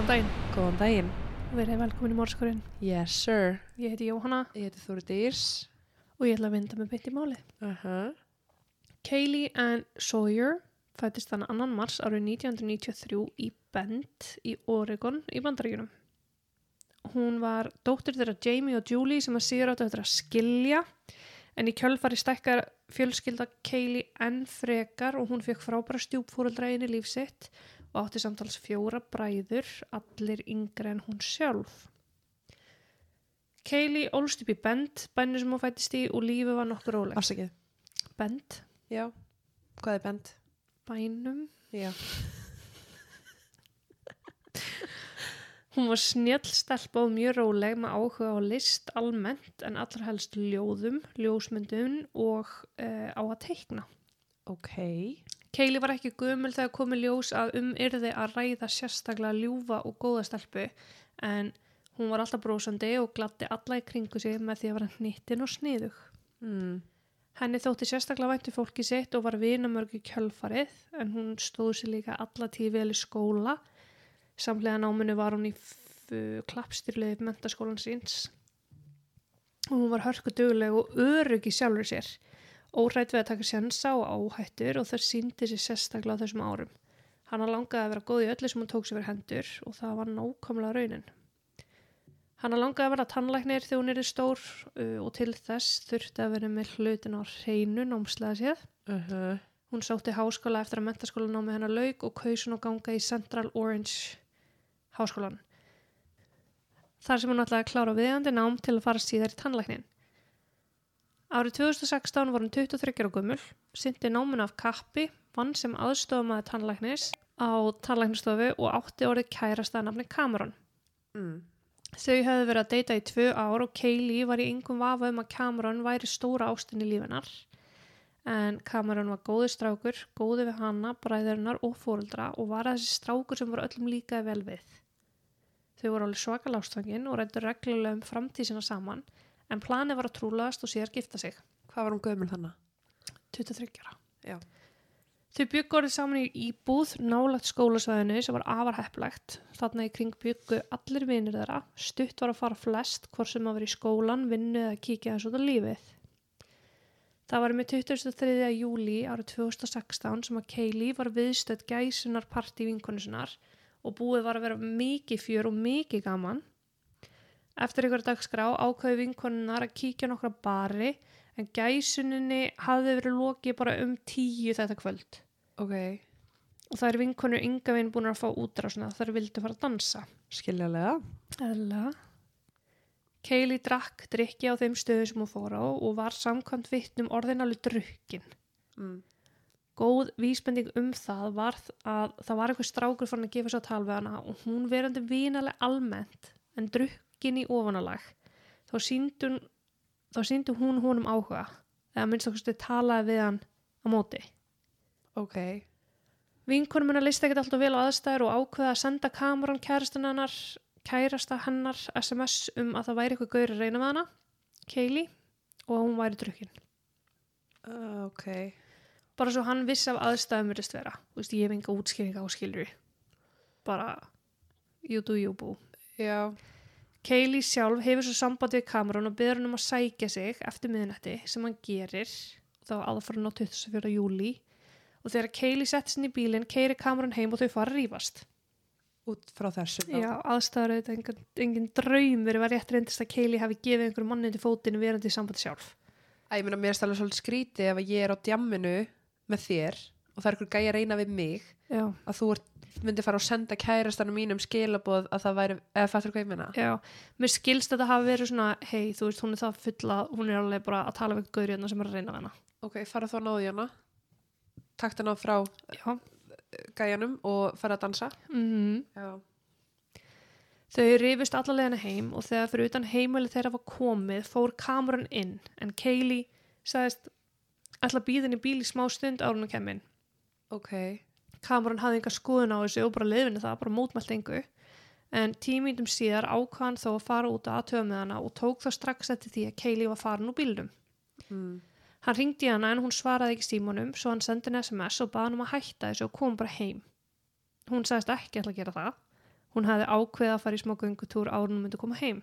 Góðan daginn, Góðan daginn. verið velkomin í Mórskurinn. Yes, sir. Ég heiti Jóhanna Ég heiti Þóri Dýrs. og ég ætla að vinda með bytt í máli. Uh -huh. Kaylee Ann Sawyer fættist þannig annan mars árið 1993 í Bend í Oregon í Bandaríkunum. Hún var dóttir þeirra Jamie og Julie sem að síður áttu eftir að skilja en í kjölfari stækkar fjölskylda Kaylee enn frekar og hún fekk frábæra stjúpfúraldræðin í lífsitt og átti samtals fjóra bræður, allir yngre en hún sjálf. Kaylee ólst upp í Bend, bænir sem hún fættist í og lífið var nokkur rólegt. Afsakið. Bend, Já. Hvað er bend? bænum. Já. Hún var snjall stelpa og mjög róleg með áhuga á list almennt en allra helst ljóðum, ljósmyndun og uh, á að teikna. Ok. Keili var ekki gömul þegar komið ljós að um yrði að ræða sérstaklega ljúfa og góða stelpu en hún var alltaf brósandi og glatti alla í kringu sig með því að vera hnittin og sniðug. Mm. Henni þótti sérstaklega væntu fólki sitt og var vinamörg í kjölfarið en hún stóð sér líka alla tíð vel í skóla. Samlega náminu var hún í klappstyrliðið mentaskólan síns. Og hún var hörku dugleg og örug í sjálfur sér. Órætt við að taka sjansa og áhættur og það síndi sér sérstaklega á þessum árum. Hanna langaði að vera góð í öllu sem hún tók sér fyrir hendur og það var nákvæmlega raunin. Hanna langaði að vera tannlæknir þegar hún er stór uh, og til þess þurfti að vera með hlutin á hreinu námslega séð. Uh -huh. Hún sótti háskóla eftir að mentaskólanámi hennar lauk og kaus hún að ganga í Central Orange háskólan. Þar sem hún ætlaði að klára viðandi nám til að fara síðar í tannlæknin. Árið 2016 var hún 23 ára gummul, syndi náminu af kappi, vann sem aðstofamaði tannlæknis á tannlæknistofu og átti orðið kærasta nafni Cameron. Mm. Þau hefðu verið að deyta í tvö ár og Kaylee var í yngum vafa um að Cameron væri stóra ástin í lífinar. En Cameron var góður strákur, góði við hana, bræðurinnar og fóruldra og var að þessi strákur sem voru öllum líkaði vel við. Þau voru alveg svaka lástfangin og rættu reglulega um framtíð sína saman en planið var að trúlaðast og síðar gifta sig. Hvað var hún gömul þannig? 23 ára. Já. Þau byggu orðið saman í íbúð nálagt skólasvæðinu sem var afar heppilegt. Þarna í kring byggu allir vinir þeirra. Stutt var að fara flest hvort sem að vera í skólan, vinnu eða kíkja þessu út á lífið. Það var með 23. júli árið 2016 sem að Kaylee var viðstödd gæsunar partí vinkonu sinnar og búið var að vera mikið fjör og mikið gaman. Eftir einhverja dagskrá ákvæði vinkonunar að kíkja nokkra bari en gæsuninni hafði verið lokið bara um tíu þetta kvöld Ok. og það er vinkonur ynga veginn búin að fá útrásna þar vildu fara að dansa. Skiljalega. Eðla. Kaylee drakk drikki á þeim stöðu sem hún fór á og var samkvæmt vittnum orðin alveg drukkin. Mm. Góð vísbending um það var að það var eitthvað strákur fann að gefa svo tal við hana og hún verandi vinalega almennt en drukkin í ofanalag. Þá síndun þá síndi hún honum áhuga eða minnst okkur talaði við hann á móti. Ok. Vinkonum hennar listi ekkert alltaf vel á aðstæður og ákveða að senda kameran kærastan hennar, kærasta hennar SMS um að það væri eitthvað gaur að reyna með hana, Kaylee, og að hún væri drukkin. Uh, ok. Bara svo hann vissi af aðstæðum verðist vera. Þú veist, ég hef enga útskýringa á skilri. Bara, you do you boo. Já. Kaylee sjálf hefur svo samband við kameran og byrður hann um að sækja sig eftir miðnætti sem hann gerir þá aðfarinn á 24. júli og þegar Kaylee settist inn í bílinn keiri kameran heim og þau fara að rífast. Út frá þessu. Já, aðstæður auðvitað engin, engin draum verið var rétt reyndist að Kaylee hafi gefið einhverjum manni til fótinu verandi í sambandi sjálf. Æ, ég meina, mér er stæðlega svolítið skrítið ef ég er á djamminu með þér og það er ykkur gæja að reyna við mig Já, að þú myndi fara og senda kærastanum mínum skilaboð að það væri, eða fattur hvað ég meina? já. Mér skilst að það hafi verið svona, hei, þú veist, hún er það fulla, hún er alveg bara að tala við gaurið hérna sem er að reyna hana. Ok, fara þá náðu hana, takt hana frá Já. gæjanum og fara að dansa. Mm Já. Þau rifust allalegina heim og þegar fyrir utan heimili þeirra var komið fór kameran inn en Kaylee sagðist ætla að henni í bíl í smá stund árun og kemur inn. Ok, Kameran hafði enga skoðun á þessu og bara leifinni það, bara mótmælt engu. En tímítum síðar ákvaðan þó að fara út að aðtöða með hana og tók það strax eftir því að Kaylee var farin úr bílnum. mm. Hann ringdi hana en hún svaraði ekki símanum svo hann sendi henni SMS og baði hann um að hætta þessu og kom bara heim. Hún sagðist ekki að gera það Hún hafði ákveðið að fara í smá en hún myndi koma heim.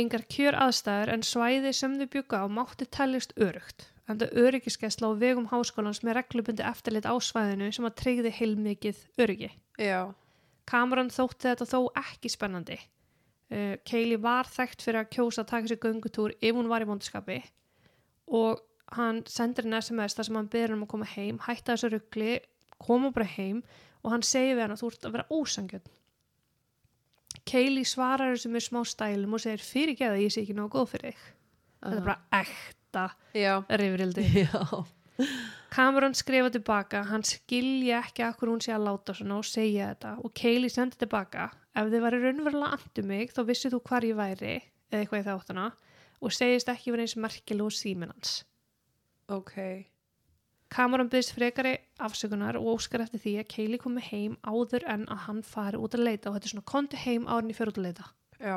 Engar kjör aðstæður en svæði sem þau bjugga á mátti tellist örugt. En það öryggiskesla á vegum háskólans með reglubundi eftirlit á svæðinu sem að treyði heilmikið öryggi. Já. Cameron þótti þetta þó ekki spennandi. Uh, Kaylee var þekkt fyrir að kjósa að taka sér göngutúr ef hún var í vondiskapi og hann sendir henni SMS þar sem hann byrður um að koma heim, hætta þessu ruggli, koma bara heim og hann segir við hann að þú ert að vera ósangjöld. Kaylee svarar þessu með smá stælum og segir fyrir að ég sé ekki nógu góð fyrir þig. Þetta er bara ekta Já. rifrildi. Cameron skrifa tilbaka, hann skilja ekki akkur hún sé að láta svona og segja þetta og Kaylee sendi tilbaka ef þið væri raunverulega andu mig þá vissið þú hvar ég væri eða eitthvað í þáttuna og segist ekki verið eins merkileg og síminn hans. Ok. Cameron byggðist frekari afsökunar og óskar eftir því að Kaylee komi heim áður en að hann fari út að leita og þetta er svona konti heim en ég fyrir út að leita. Já.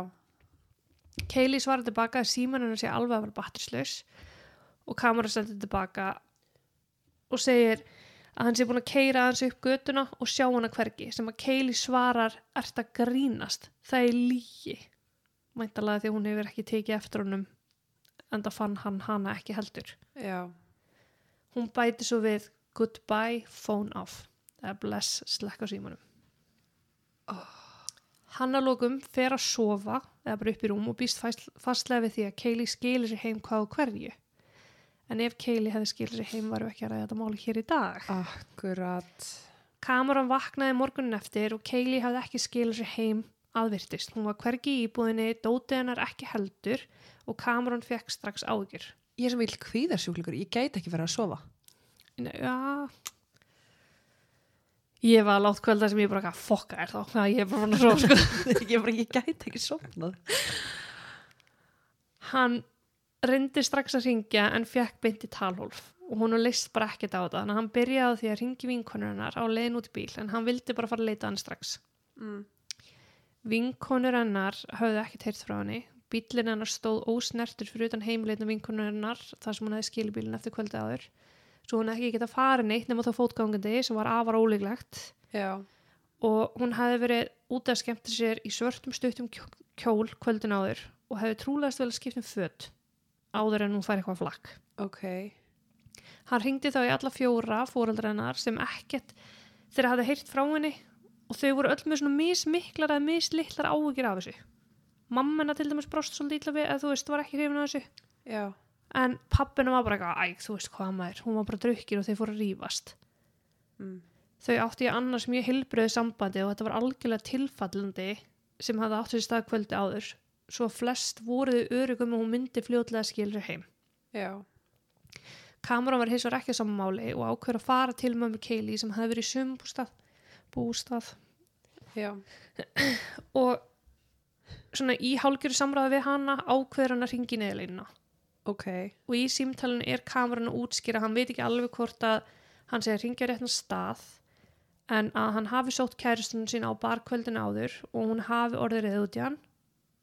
Kaylee svarar tilbaka að síman hennar sé alveg að vera batterislaus og Cameron sendir tilbaka og segir að hann sé búin að keira hans upp götuna og sjá hana hvergi sem að Kaylee svarar ert að grínast, það er lígi mæntalega því að hún hefur ekki tekið eftir honum en það fann hann hana ekki heldur. Já. hún bæti svo við goodbye, phone off. Eða bless, slekka símanum. Hann að lókum fer að sofa eða bara upp í rúm og býst fast, fastlega við því að Kaylee skilir sér heim hvað og hverju en ef Kaylee hefði skilir sér heim varum við ekki að ræða þetta máli hér í dag Akkurat. Cameron vaknaði morgunin eftir og Kaylee hafði ekki skilir sér heim aðvirtist. Hún var hvergi í íbúðinni, dótið hennar ekki heldur og Cameron fekk strax ágjur. Ég er sem vil kvíðarsjúklingur, ég gæti ekki verið að sofa. Já, ég var látt kvölda sem ég bara að fokka er þá. Ég er bara fann að svo sko. ég, bara, ég gæti ekki sofnað. Hann reyndi strax að ringja en fekk beint í talhólf og hún leist bara ekkert á þetta. Þannig að hann byrjaði því að ringi vinkonur hennar á leiðin út í bíl en hann vildi bara fara að leita hann strax. Mm. Vinkonur hennar höfðu ekkert heyrt frá henni. Bílinn hennar stóð ósnertur fyrir utan heimileitna vinkonur hennar þar sem hún hefði skilið bílinn eftir kvöldi áður. Svo hún ekki getað farið neitt nema þá fótgangandi sem var afar ólíklegt Já. og hún hefði verið út að skemmta sér í svörtum stuttum kjó- kjól kvöldin áður og hefði trúlegast vel að skipta um föt áður en hún fær eitthvað flakk. Ok. Hann ringdi þá í alla fjóra fóreldra hennar sem ekkert þeirra hafði heyrt frá henni og þau voru öll með svona mismiklar eða mislitlar áhugir af þessu. Mamma hennar til dæmis brost svolítið illa við að þú veist var ekki hrifin af þessu. Já. En pappina var bara eitthvað, æg, þú veist hvað maður, hún var bara drukkir og þau fóru að rífast. Mm. Þau átti í annars mjög hilbröðu sambandi og þetta var algjörlega tilfallandi sem hafði átt sér stað kvöldi áður. Svo flest voruðu örugum og hún myndi fljótlega skilur heim. Já. Cameron var hins vegar ekki á samanmáli og ákveður að fara til mömmu Kaylee sem hefði verið í sumbústað bústað Já. og svona í hálgjörðu samræði við hana ákveður hann að ringi neðleginna Ok. og í símtalinu er Cameron að útskýra hann veit ekki alveg hvort að hann segir ringja réttan stað en að hann hafi sótt kæristunum sín á barkvöldin áður og hún hafi orðið reyð út í hann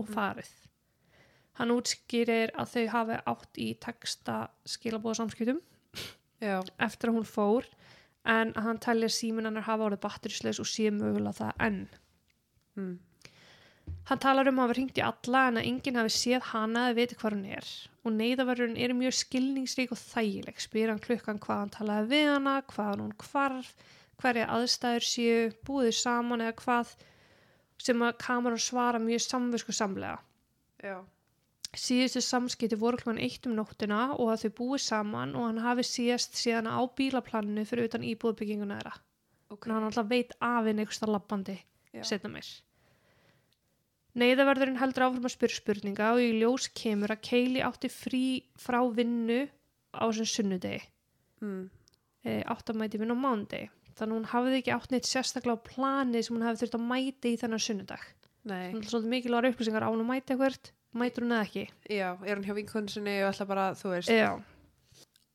og farið. Hann útskýrir að þau hafi átt í texta skilabóða samskiptum Já. eftir að hún fór en að hann telja símin hennar hafa orðið batterisleis og sé mögulega það enn. Mm. Hann talar um að hafa hringt í alla en að enginn hafi séð hana eða viti hvað hún er og neyðaverðurinn er mjög skilningsrík og þægileg. Spyr hann klukkan hvað hann talaði við hana, hvað hún hvarf, hverja aðstæður séu, búið saman eða hvað sem að kameran svara mjög samvisku samlega. Já. Síðustu samskipti voru klukkan eitt um nóttina og að þau búið saman og hann hafi síðast síðan á bílaplaninu fyrir utan íbúðbygginguna þeirra. Ok. Þannig að hann alltaf veit af henni einhversta labbandi setna meir. Neyðaverðurinn heldur áfram að spyrja spurninga og í ljós kemur að Keili átti frí frá vinnu á þessum sunnudegi, Mm. e, átt að mæti vinnu á mándegi. Þannig að hún hafði ekki átt neitt sérstaklega á plani sem hún hefði þurft að mæti í þennan sunnudag. Nei. Þannig að svolítið mikilvægur upplýsingar á hún að mæti eitthvað, mætur hún eða ekki. Já. Er hún hjá vinkonu sinni og ætla bara, þú veist. Já.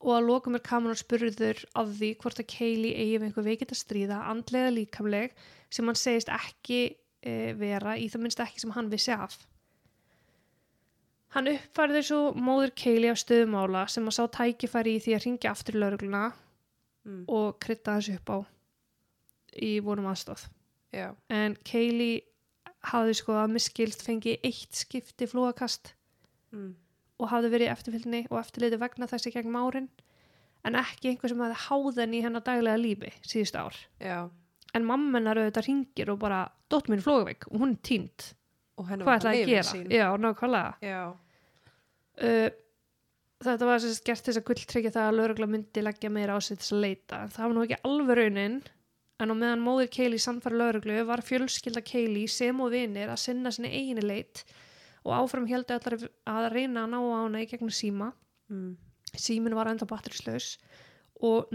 Og að lokum er kameran spurður af því hvort að Keili eigi við einhver veikit að stríða, andlega líkamleg, sem hann segist ekki e, vera, í það minnst ekki sem hann vissi af. Hann uppfærði svo móður Keili af stöðumála sem að sá tækifæri í því að ringja aftur laurugluna Mm. og krydda hans upp á í vonum aðstóð. Já. En Keili hafði sko að miskilst fengið eitt skipti flúakast mm. og hafði verið eftirfylgni og eftirliti vegna þessi gegn árin en ekki einhver sem hafði háðan í hennar daglega lífi síðust ár. já, En mamma hennar auðvitað ringir og bara, dótt mín flógaveik og hún er týnd. og henni Hvað var að gera? sín. Já, nákvæmlega. já, Uh, þetta var sagt gert þess að gulltryggja það að laurugla myndi leggja meira á til þess að leita. En það var nú ekki alveg raunin en á meðan móðir Keili samfara lauruglu var fjölskylda Keili sem og vinir að sinna sinni eiginu leit og áfram heldur allar að reyna að ná á hana í gegnum síma. mm. Símin var enda batterislaus og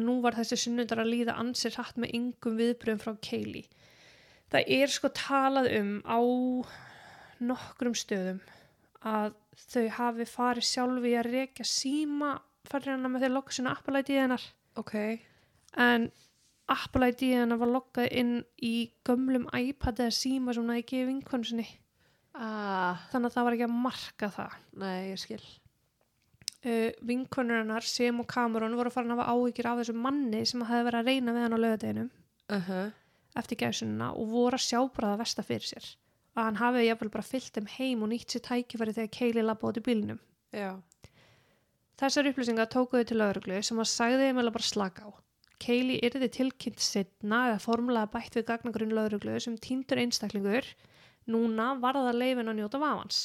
nú var þessi sunnundar að líða ansir hatt með yngum viðbröðum frá Keili. Það er sko talað um á nokkrum stöðum að þau hafi farið sjálfi að reyka síma farir hana með þeir lokka sinna Apple-ID hennar. Ok, en Apple-ID hennar var lokkað inn í gömlum iPad eða síma sem hún hefði gefið vinkonu sinni. Ah, þannig að það var ekki að marka það. Nei, ég skil uh, vinkonur hennar sem og Cameron voru farin að hafa áhyggjur af þessum manni sem hefði verið að reyna við hann á lögadeginum uh -huh. eftir gæsununa og voru að sjá bara það versta fyrir sér að hann hafi jafnvel bara fyllt þeim heim og nýtt sér tækifæri þegar Keili labba út í bílnum já, Þessar upplýsingar tókuðu til lauruglu sem að sagði þeim eða bara slaka á. Keili yrði tilkynnt setna eða formulega bætt við gagnagrunn lauruglu sem týndur einstaklingur. Núna var það leifin að njóta vafans.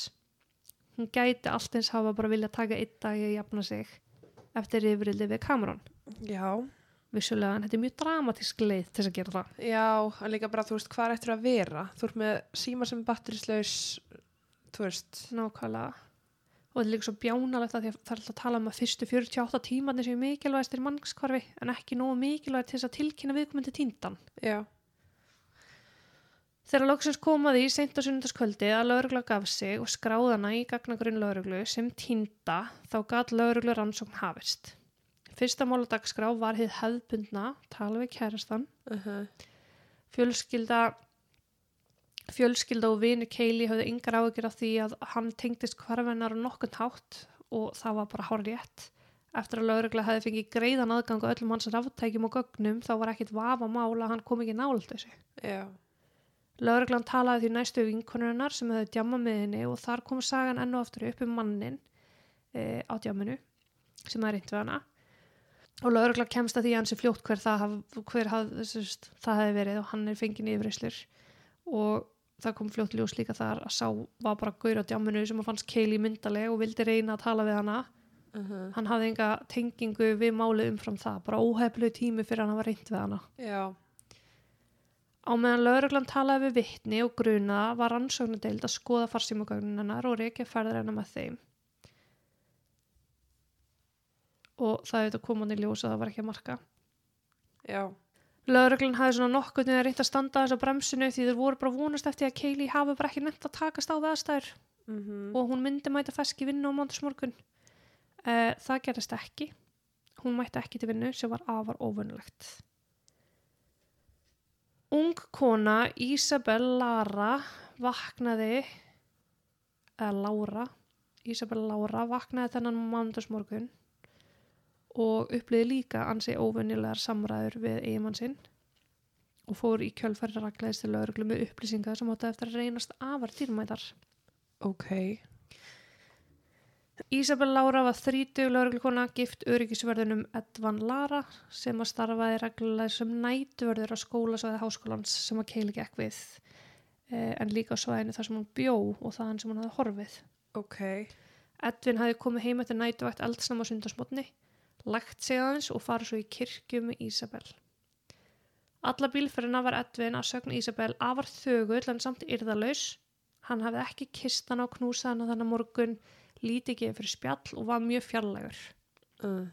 Hún gæti allt eins hafa bara vilja taka einn dag í að jafna sig eftir yfirildi við kamerun. já Vissulega, en þetta er mjög dramatísk leið til þess að gera það. já, en líka bara, þú veist, hvað er eftir að vera þú ert með síma sem er batterislaus þú veist, Nákvæmlega. Og þetta er líka svo bjánalegt að það er alltaf að tala um að fyrstu 48 tímarnir séu mikilvægastir mannskvarfi en ekki nógu mikilvægt til þess að tilkynna viðkomandi tíndan. já, Þegar loksins komaði í seint á sunnundaskvöldi að laurugla gaf sig og skráðana í gagnagrunn lauruglu sem týnda þá gat lauruglu rannsókn hafist. Fyrsta mála dagskrá var hið hefðbundna, tala við kærastan, uh -huh. fjölskylda, fjölskylda og vini Keili höfðu yngar áhyggjur af því að hann tengdist hvarfennar á nokkund hátt og það var bara hár rétt. Eftir að laurugla hefði fengið greiðan aðgang á öllum hans ráftækjum og gögnum þá var ekkit vafa mála að hann kom ekki nált þessu. já, Lögreglan talaði því næstu vinkonurinnar sem hefði djama með henni og þar kom sagan enn og aftur upp um mannin e, á djaminu sem er reynd við hana. Og lögreglan kemst að því hans er fljótt hver það, haf, hver haf, þessust, það hefði verið og hann er fengið yfirreyslur og það kom fljótt ljós líka þar að sá var bara gaur á djaminu sem að fannst Keili myndaleg og vildi reyna að tala við hana. Uh -huh. hann hafði enga tengingu við málið umfram það bara óheflu tími fyrir hann að var reynd við hana. Já, Á meðan lauruglan talaði við vittni og gruna var rannsóknadeild að skoða farsímagögnin hennar og reykja ferðar hennar með þeim. Og það hefði komandi ljós að það var ekki að marka. já, Lauruglan hafði svona nokkuð niður reynt að standa þess á bremsinu því þeir voru bara vonast eftir að Keili hafi bara ekki nefnt að takast á veðstæður mm og hún myndi mæta feski vinnu á mándagsmorgun. Uh, það gerist ekki. Hún mætti ekki til vinnu sem var afar óvunulegt. Ung kona Isabel Lara vaknaði eða Lára Isabel Lára vaknaði þennan mándagsmorgun og uppliði líka ansi óvunnilegar samræður við eigimann sinn og fór í kjölfæri raglæðist til lauruglu með upplýsingar sem átti eftir að reynast afar dýrmætar. ok Ísabel Lára var þrítug lauruglukona gift öryggisverðunum Edvan Lara sem að starfaði reglulega sem nætuvörður á skólasvæði háskólans sem að keili gekk við eh, en líka á svæðinu þar sem hún bjó og þaðan sem hún hafði horfið. ok, Edvin hafði komið heim eftir nætuvægt eldsnama sundarsmotni, lagt sig aðeins og farið svo í kirkju með Ísabel. Alla bílferðina var Edvin að sögn Ísabel afar þögull en samt yrðalaus. Hann hafði ekki kistan á knúsaðan á þennan morgun, lítið ekki fyrir spjall og var mjög fjarlægur. uh,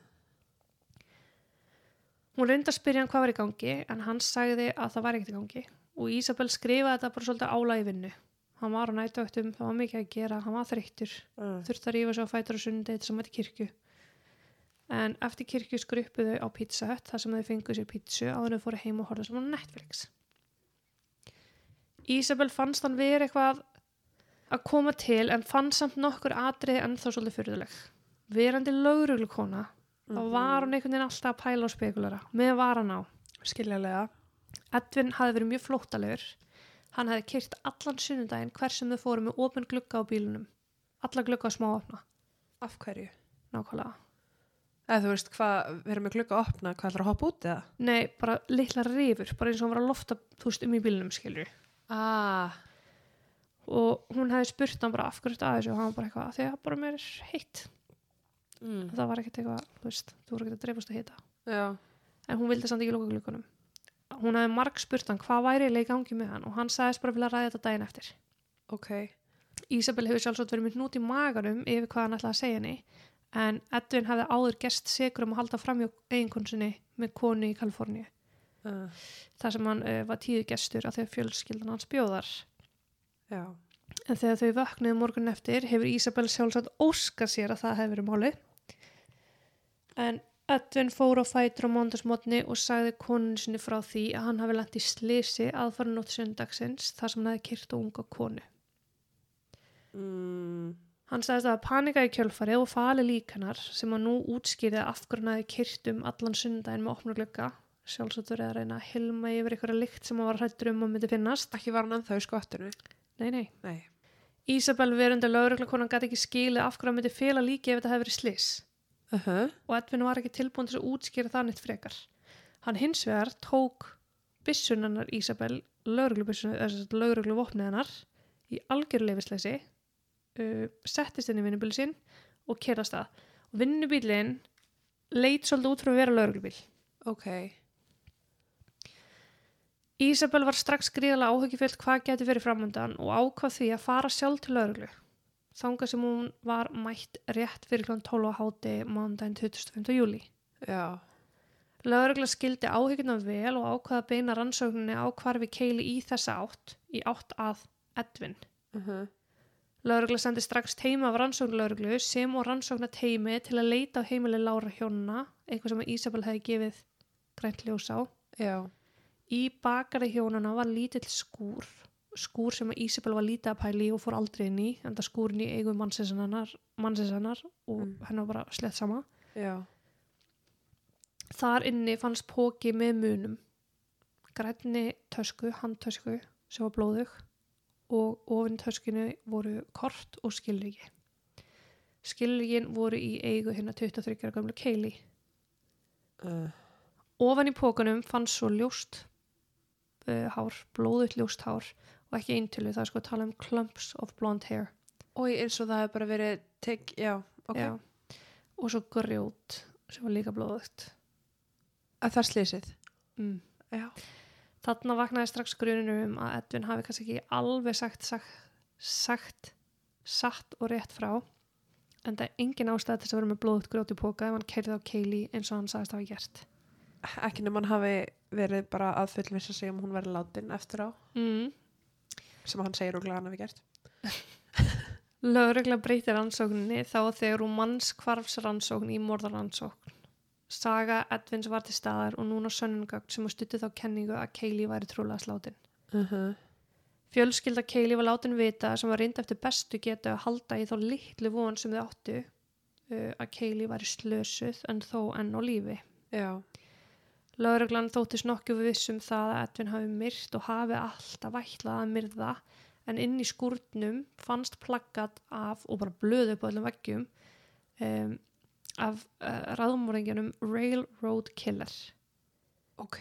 Hún reyndi að spyrja hann hvað var í gangi en hann sagði að það var ekkert í gangi og Ísabel skrifaði þetta bara svolítið í vinnu. Hann var á nættöktum, það var mikið að gera, hann var þreyttur, uh, þurfti að rífa svo á fætur og sundi þetta sem mætti kirkju. En eftir kirkju skruppuðu á Pizza Hut þar sem þau fenguð sér áður en þau fóru heim og horfðu sem á Netflix. Ísabel fannst hann verið eitthvað að koma til en fann samt nokkur atriði ennþá svolítið fyrðuleg. Verandi lögruglukona þá var hún einhvern veginn alltaf að pæla og spekulara með varan á. skiljalega Edvin hafði verið mjög flóttalegur. Hann hefði kyrt allan sunnudaginn hversum þau fóru með opin glugga á bílunum alla glugga á smá opna Af hverju? nákvæmlega. Eða þú veist hvað, erum með glugga að opna, hvað ætlar að hoppa út eða? nei, bara litla rifur, bara eins og hann var að lofta þú veist um í bílunum skilur Ah, og hún hefði spurt hann bara af hverju þetta aðeins og hann bara eitthvað að bara mér er heitt. Mm. það var ekkert eitthvað, þú veist, þú voru ekkert að dreifast að hita. Já, en hún vildi samt ekki loka glukkunum hún hefði marg spurt hann hvað væri í gangi með hann? Og hann sagðist bara vilja ræða þetta daginn eftir. Ok. Ísabel hefur sjálfsagt verið með hnút í maganum yfir hvað hann ætlaði að segja henni en Edvin hefði áður gerst segur um að halda fram hjá eiginkonsinni með konu í Kaliforníu. Uh, þar sem hann uh, var tíðu gestur af að fjölskyldan hans bjóðar já, en þegar þau vöknuðu morgun eftir hefur Ísabel sjálfsagt óska sér að það hefur verið máli en Edvin fór á fætur á mándagsmotni og sagði konun sinni frá því að hann hafi lent í slisi aðfara nótt sundagsins þar sem hann hefði kyrt og unga konu mm. Hann sagðist að panika í kjölfari og fali líkanar sem að nú útskýrði af hverju hann hefði kyrt um allan sundaginn með opna glugga. Sjálfsagt verið að reyna að hilma yfir einhverja lykt sem hann var hrættur um að myndi finnast. Ekki var hann ennþá í skottinu? Nei, nei. Nei. Ísabel verundi lögreglakonan gæti ekki skilið af hverju hann myndi fela líki ef þetta hefði verið slis. Uh -huh. Og Edvin var ekki tilbúin til að útskýra það neitt frekar. Hann hins vegar tók byssunarnar Ísabel, lögregluvopnið hennar, í algjörleifisleysi uh, settist inn í vinnubíl sinn og kerðast það vinnubílinn leit svolítið út frá að vera lauruglubíl Ok. Ísabel var strax gríðalega áhugifyllt hvað geti verið framöndan og ákvað því að fara sjálf til lauruglu þangað sem hún var mætt rétt fyrir kl. 12 á háti mánudaginn 25. júli Já. Laurugla skildi áhyggjuna vel og ákvaða að beina rannsókninni á hvarfi keili í þessa átt í átt að Edvin Uh -huh. Laurugla sendi strax teima af rannsóknlauruglu sem og rannsókna teimi til að leita á heimili Lára hjónuna, eitthvað sem Ísabel hefði gefið grænt ljós á. Já. Í bakari hjónuna var lítill skúr, skúr sem Ísabel var lítið að pæli og fór aldrei inn í, enda skúrin í eigu mannsinsannar og Mm. hennar bara slett sama. Já. Þar inni fannst póki með munum, grænni tösku, handtösku sem var blóðug og ofinn töskinu voru kort og skilriki. Skilrikin voru í eigu hérna 23 ára gamlu keili. Uh. Ofan í pókanum fannst svo ljóst uh, hár, blóðut ljóst hár og ekki eintölu, það er sko að tala um clumps of blonde hair. Ói, eins og það hefur bara verið tek, já, ok. Já. Og svo grjót sem var líka blóðugt. Að það slísið. Mm. Já. Þarna vaknaði strax gruninu um að Edvin hafi kannski ekki alveg sagt, sagt, sagt satt og rétt frá en það er engin ástæð til þess að vera með blóðugt grjót í póka ef hann keirði á keili eins og hann sagðist hafa gert. Ekki nema hann hafi verið bara að fullvisa sig um hún verið látin eftir á, Mm. sem hann segir og glæðan hafi gert. Lögregla breytir rannsókninni þá þegar hún mannskvarfs rannsókn í morðarrannsókn. Saga Edvins var til staðar og núna sönnungögn sem stutti þá kenningu að Keili væri trúlega slátin. Uh -huh. Fjölskylda Keili var látin vita sem var reynd eftir bestu getu að halda í þá litlu von sem þau áttu uh, að Keili væri slösuð en þó enn á lífi. Já. Lögreglan þóttist nokkuð vissum það að Edvin hafi myrt og hafi alltaf ætlað að myrða en inn í skúrnum fannst plaggat af og bara blöðu upp á öllum veggjum um, af uh, raðmóringinum Railroad Killer. Ok.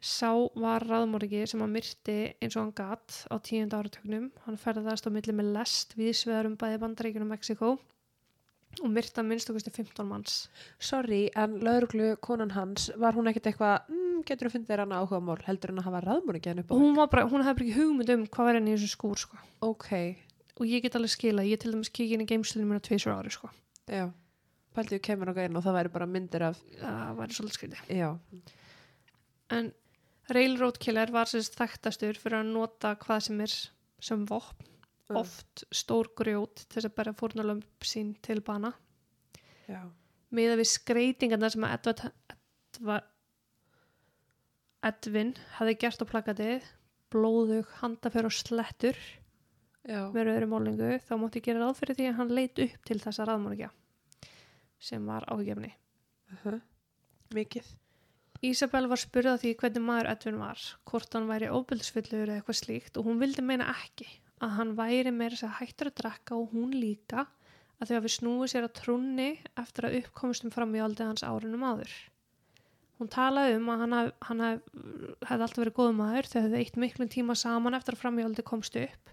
Sá var raðmóringi sem að myrti eins og hann gatt á tíund áratögnum. Hann ferðast á milli með lest viðsveðar um bæði bandaríkjunum Mexiko og myrta minnst okkur 15 manns. Sorry, en lauruglu konan hans, var hún ekkert eitthvað, mm, getur þú fundið þér hana áhuga mál, heldur hann að hafa raðmúringi hann upp á? Og hún, bara, hún hefði bara ekki hugmynd um hvað var henni í þessu skúr sko. Ok, og ég get alveg skila, ég til dæmis kikið inn í geimstunum mér á tveisur ári sko. já. Pældu kemur okkar inn og það væri bara myndir af, það væri svolítið skrítið já. en Railroad Killer var sérst þekktastur fyrir að nota hvað sem er sem vopn, Mm. oft stór grjót til þess að bæra fórnalömp sín til bana Já. miða við skreitingarna sem að Edward, Edward, Edvin hefði gert á plakatið blóðug, handaför og slettur með rauðri málingu þá mátti gera ráð fyrir því að hann leit upp til þessa raðmórikja sem var áhugjefni Uh -huh. Mikið. Ísabel var spurð að því hvernig maður Edvin var, hvort hann væri óbyldsfullur eða eitthvað slíkt og hún vildi meina ekki að hann væri meira þess að hættur að drekka og hún líka að þau hafi snúið sér að trúnni eftir að uppkomustum fram í aldrei hans árunum áður. Hún talaði um að hann, haf, hann haf, hefði alltaf verið góð maður þau hefði eitt miklum tíma saman eftir að fram í aldrei komst upp.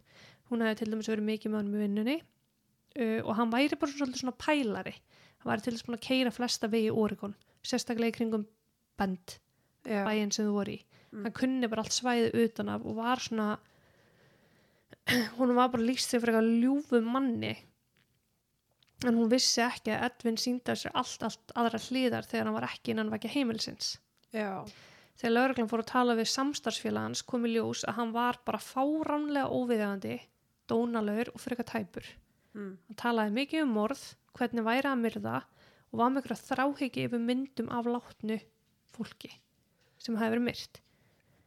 Hún hefði til dæmis verið mikið með hann með vinnunni uh, og hann væri bara svolítið svona pælari. Hann væri til dæmis búin að keira flesta vegi í Oregon, sérstaklega í kringum bend Já. bæinn sem þú voru í Mm. hann kunni bara allt svæðið utan af og var svona hún var bara líst sig fyrir eitthvað ljúfum manni en hún vissi ekki að Edvin síndi að sér allt, allt aðra hliðar þegar hann var ekki innan vekja heimilisins Já. þegar lauruglan fór að tala við samstarfsfélag hans kom í ljós að hann var bara fáránlega óviðjandi dónalögur og fyrir eitthvað tæpur Mm. hann talaði mikið um morð hvernig væri að myrða og var eitthvað þráhyggi yfir myndum af látnu fólki sem hefði verið myrt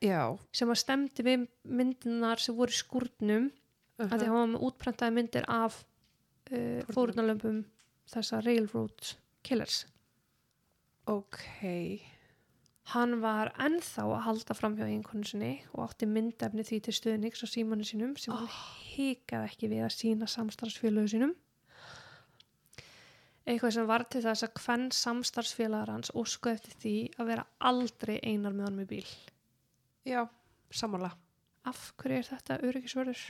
Já. sem að stemdi við myndinar sem voru í skúrnum Uh að því hann var með útprentaði myndir af uh, fórunalömpum þessa railroad killers. Ok. hann var ennþá að halda fram hjá sinni og átti myndefni því til stuðnings á símanu sínum sem hann hikaði ekki við að sína samstarfsfélögu sínum. Eitthvað sem var til þess að hvern samstarfsfélagar hans ósku eftir því að vera aldrei einar með hann með bíl Já. Samanlega. af hverju er þetta öryggisvörður?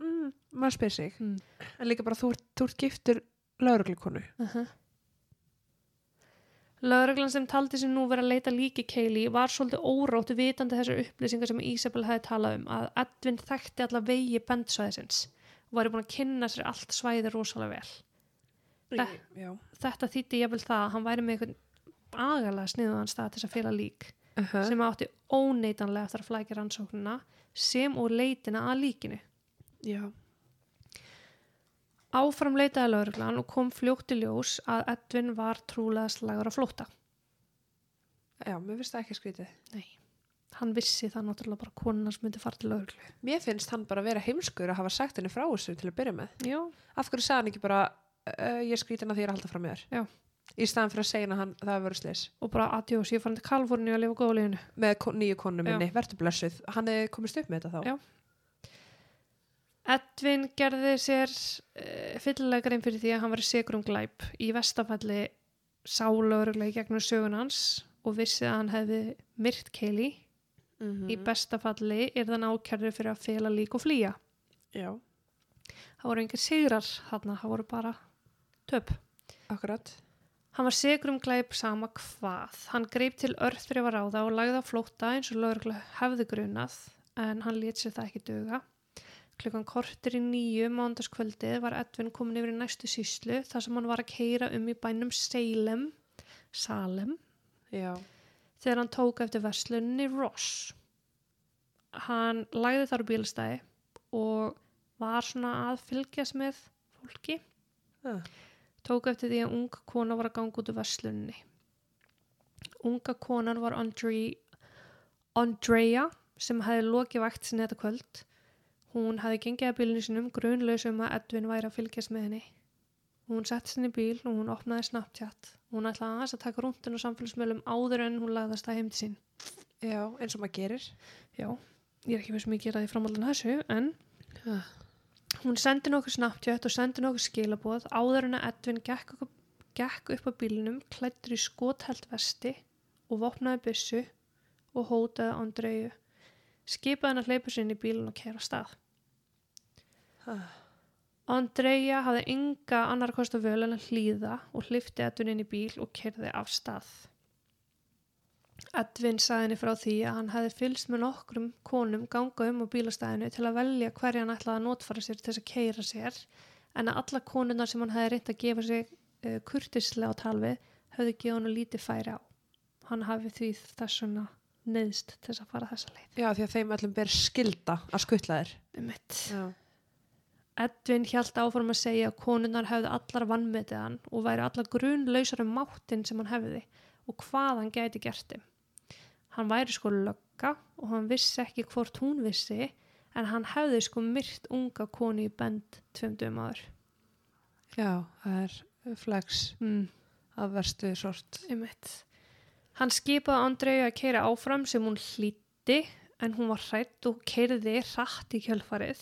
Mm, maður spyr sig. Mm. En líka bara þú ert, þú ert giftur lauruglukonu. Uh -huh. Lögreglan sem taldi sem nú vera að leita líki Keili var svolítið óróttu vitandi þessar upplýsingar sem Ísabel hefði talað um að Edvin þekkti alla vegi bendsvæðisins og væri búin að kynna sér allt svæði rosalega vel. Já. Þetta þýtti ég vel það að hann væri með einhvern agalega sniðuðan stað til þess að fela lík Uh -huh. sem átti óneitanlega eftir að flækja rannsóknuna sem og leitina að líkinu. Já. Áfram leitaði lögreglan og kom fljótt í ljós að Edvin var trúlega slagur á flótta. Já, mér finnst það ekki skrítið. Nei, hann vissi það náttúrulega bara konunars myndi fara til lögreglu. Mér finnst hann bara vera heimskur að hafa sagt henni frá þessu til að byrja með. Já, Af hverju sagði hann ekki bara, uh, ég skrítin að því ég er að halda fram með þér? Já. Í staðan fyrir að segja hann að hann, það hefur verið slis. og bara aðjós, ég farin til Kaliforni að lifa góða lífinu. Með ko nýju konu minni, verður blessuð. Hann hefði komist upp með þetta þá. Já. Edvin gerði sér uh, fyllilega grein fyrir því að hann var segur um glæp. Í vestafalli sá lögreglega í gegnum sögun hans og vissi að hann hefði myrt Keili. Mm Í bestafalli er þann ákjærður fyrir að fela lík og flýja. Já, Það voru engir sigrar þarna, það voru bara töp. akkurat. Hann var segur um glæp sama hvað. Hann greip til örþrif að ráða og lagði á flótta eins og lögreglega hefði grunað en hann lét sér það ekki duga. Klukkan kortir í nýju mándaskvöldið var Edvin komin yfir í næstu síslu þar sem hann var að keira um í bænum Salem, Salem þegar hann tók eftir verslunni Ross. Hann lagði þar á bílstæði og var svona að fylgjast með fólki Ah. Tók eftir því að ung kona var að ganga út úr verslunni. Unga konan var Andre, Andrea sem hefði lokið vakt sinni þetta kvöld. Hún hefði gengið að bílinu sinum grunlaus um að Edvin væri að fylgjast með henni. Hún sett sinni bíl og hún opnaði Snapchat. Hún ætlaði aðeins að taka rúndin og samfélagsmiðlum áður en hún lagðast að heim til sín. já, eins og maður gerir. Já, ég er ekki veist mikið að því framhaldan þessu, en Ah. Hún sendi nokkuð Snapchat og sendi nokkuð skilaboð áður en að Edvin gekk, gekk upp á bílinum, klættur í skothelt vesti og vopnaði byssu og hótaði Andreu. Skipaði hann að hleypa sér inn í bílinn og kæra stað. Ah. Andreja hafði enga annar kosta völ en að hlýða og hlifti Edvin inn í bíl og kerði af stað. Edvin sagði henni frá því að hann hefði fylgst með nokkrum konum ganga um á bílastæðinu til að velja hverja hann ætlaði að notfara sér til þess að keira sér en að alla konunnar sem hann hefði reynt að gefa sig uh, kurtislega á talvið höfðu gefið hann lítið færi á. Hann hafi því þess vegna neðst til þess að fara þessa leið. Já, því að þeim öllum ber skilda að skuttla þér. Um mitt. Já. Edvin hjælt áfram að segja að konunnar hefðu allar vannmetið hann og væri allar grunlausar um máttinn sem hann hefði og hvað hann gæti gert þeim. Hann væri sko lögga og hann vissi ekki hvort hún vissi en hann hefði sko myrt unga konu í bend tvöndum aður. Já, það er flex Mm, af verstu sort. einmitt. Hann skipaði Andreu að keira áfram sem hún hlýtti en hún var hrætt og keirði hratt í kjölfarið.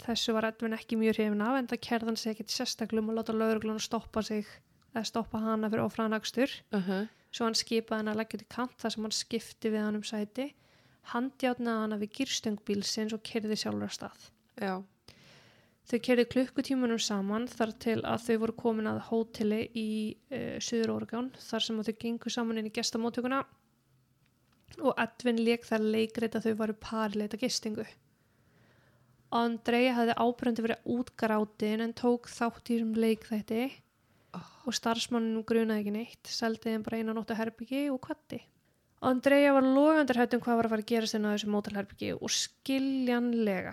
Þessu var Edvin ekki mjög hrifin af en það kerði hann sig ekkert sérstaklega og láta lauruglun stoppa sig eða stoppa hana fyrir ofraðanakstur. Uh -huh. Svo hann skipaði hann að leggja til kant þar sem hann skipti við hann um sæti. Handjátnaði hana við gýrstöngbilsins og keirði sjálfur að stað. Já. Þau kerði klukkutímanum saman þar til að þau voru komin að hóteli í uh, Suður Oregon þar sem að þau gengu saman inn í gestamótökuna og Edvin leik þar leikrið að þau varu parleita gistingu. Andrei hafði ábrendi verið útgrátin en tók þátt í þessum leikþætti og starfsmannum grunaði ekki neitt, seldi þeim bara einu nóttu herbyggi og kvatti. Andreja var logandur hættum hvað var að fara að gerast inn á þessu mótalherbyggi og skiljanlega.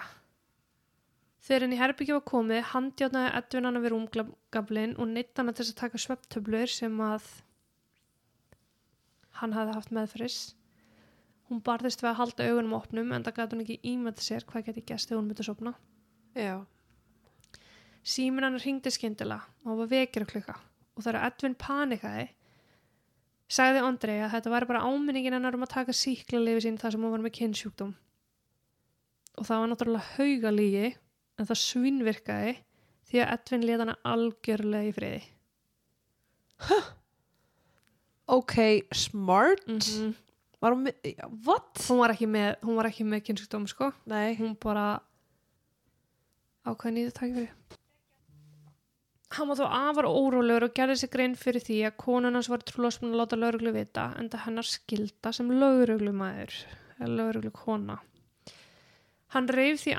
Þegar henni herbyggi var komið, handjátnaði Edvin hana við rúmgablin og neitt hana til þess að taka sveptöflur sem að hann hafði haft meðferðis. Hún barðist við að halda augunum opnum en það gæti hún ekki ímæta sér hvað geti gæst þegar hún myndi að sopna. Já. Símin hann ringdi skyndilega og hann var vekir að klukka og þegar Edvin panikaði sagði Andrei að þetta væri bara áminningin hennar um að taka síkla lifi sín þar sem hún var með kynnsjúkdóm. Og það var náttúrulega hauga lígi en það svinnvirkaði því að Edvin leta hana algjörlega í friði. Ok, smart. Mm Var hún með, what? Hún var ekki með, hún var ekki með kynnsjúkdóm sko. Nei. Hún bara ákveðin í þetta takk fyrir. Hann var þó afar órólegur og gerði sig grein fyrir því að konun hans var trúlásmun að láta lauruglu vita en það hennar skilda sem lauruglumæður eða lauruglu kona. Hann reyf því